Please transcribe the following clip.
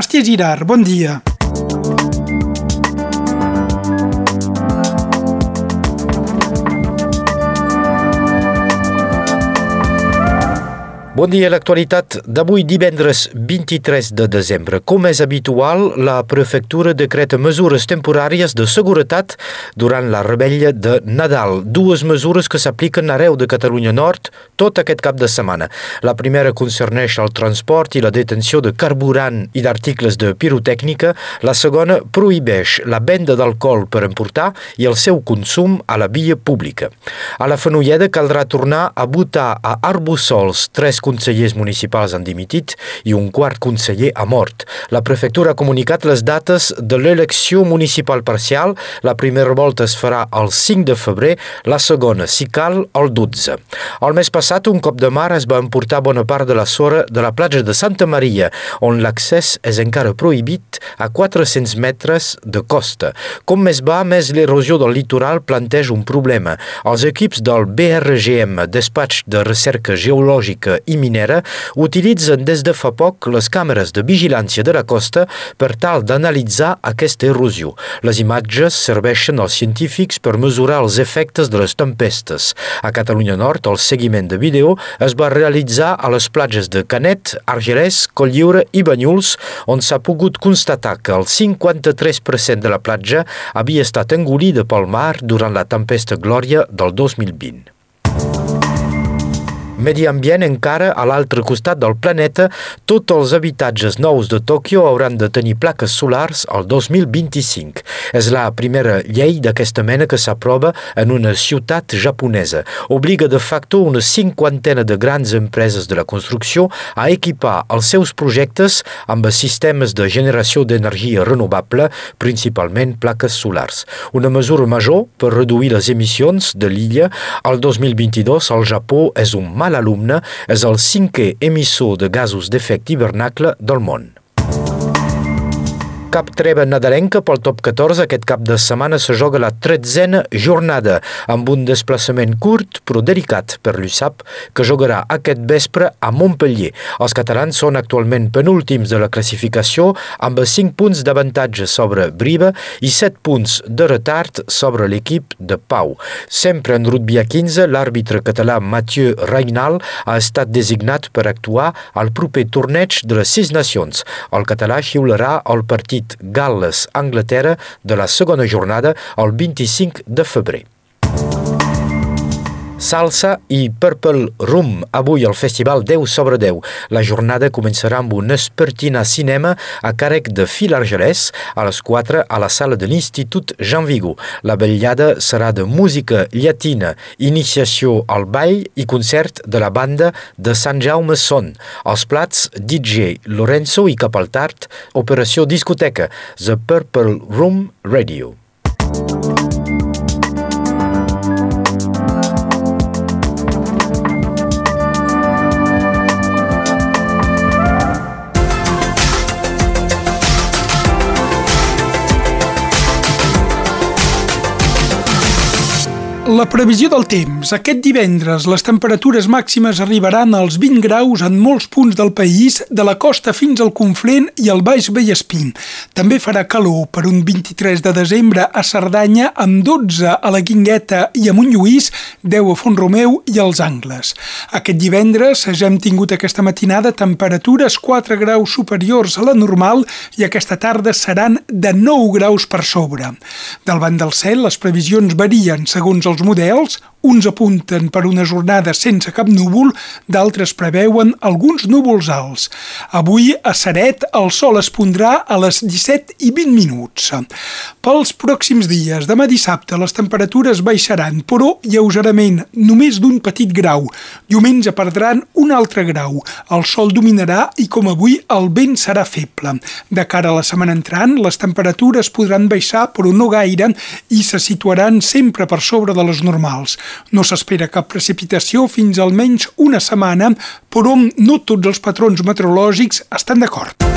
Hòstia Girar, bon dia. Bon dia, l'actualitat d'avui divendres 23 de desembre. Com és habitual, la prefectura decreta mesures temporàries de seguretat durant la rebella de Nadal. Dues mesures que s'apliquen arreu de Catalunya Nord tot aquest cap de setmana. La primera concerneix el transport i la detenció de carburant i d'articles de pirotècnica. La segona prohibeix la venda d'alcohol per emportar i el seu consum a la via pública. A la Fenolleda caldrà tornar a votar a Arbussols tres consellers municipals han dimitit i un quart conseller ha mort. La prefectura ha comunicat les dates de l'elecció municipal parcial. La primera volta es farà el 5 de febrer, la segona, si cal, el 12. El mes passat, un cop de mar es va emportar bona part de la sora de la platja de Santa Maria, on l'accés és encara prohibit a 400 metres de costa. Com més va, més l'erosió del litoral planteja un problema. Els equips del BRGM, Despatx de Recerca Geològica i minera utilitzen des de fa poc les càmeres de vigilància de la costa per tal d'analitzar aquesta erosió. Les imatges serveixen als científics per mesurar els efectes de les tempestes. A Catalunya Nord, el seguiment de vídeo es va realitzar a les platges de Canet, Argelès, Colliure i Banyuls, on s'ha pogut constatar que el 53% de la platja havia estat engolida pel mar durant la tempesta Glòria del 2020. Medi ambient encara a l'altre costat del planeta, tots els habitatges nous de Tòquio hauran de tenir plaques solars al 2025. És la primera llei d'aquesta mena que s'aprova en una ciutat japonesa. Obliga de facto una cinquantena de grans empreses de la construcció a equipar els seus projectes amb sistemes de generació d'energia renovable, principalment plaques solars. Una mesura major per reduir les emissions de l'illa. Al 2022 el Japó és un mal alumne és el cinquè emissor de gasos d'efecte hivernacle del món cap treva nadalenca pel top 14. Aquest cap de setmana se joga la tretzena jornada, amb un desplaçament curt però delicat per l'USAP, que jugarà aquest vespre a Montpellier. Els catalans són actualment penúltims de la classificació, amb 5 punts d'avantatge sobre Briva i 7 punts de retard sobre l'equip de Pau. Sempre en rugby a 15, l'àrbitre català Mathieu Reynal ha estat designat per actuar al proper torneig de les sis nacions. El català xiularà el partit partit Gal·les-Anglaterra de la segona jornada el 25 de febrer. Salsa i Purple Room, avui al Festival 10 sobre 10. La jornada començarà amb un espertina cinema a càrrec de Fil Argelès a les 4 a la sala de l'Institut Jean Vigo. La vetllada serà de música llatina, iniciació al ball i concert de la banda de Sant Jaume Son. Els plats DJ Lorenzo i cap al tard, operació discoteca, The Purple Room Radio. La previsió del temps. Aquest divendres les temperatures màximes arribaran als 20 graus en molts punts del país, de la costa fins al Conflent i al Baix Vallespín. També farà calor per un 23 de desembre a Cerdanya, amb 12 a la Guingueta i a Montlluís, 10 a Font-romeu i als Angles. Aquest divendres ja hem tingut aquesta matinada temperatures 4 graus superiors a la normal i aquesta tarda seran de 9 graus per sobre. Del vent del cel les previsions varien segons els models uns apunten per una jornada sense cap núvol, d'altres preveuen alguns núvols alts. Avui a Saret el sol es pondrà a les 17 i 20 minuts. Pels pròxims dies, demà dissabte, les temperatures baixaran, però lleugerament, només d'un petit grau. Diumenge perdran un altre grau. El sol dominarà i, com avui, el vent serà feble. De cara a la setmana entrant, les temperatures podran baixar, però no gaire, i se situaran sempre per sobre de les normals. No s'espera cap precipitació fins almenys una setmana, però no tots els patrons meteorològics estan d'acord.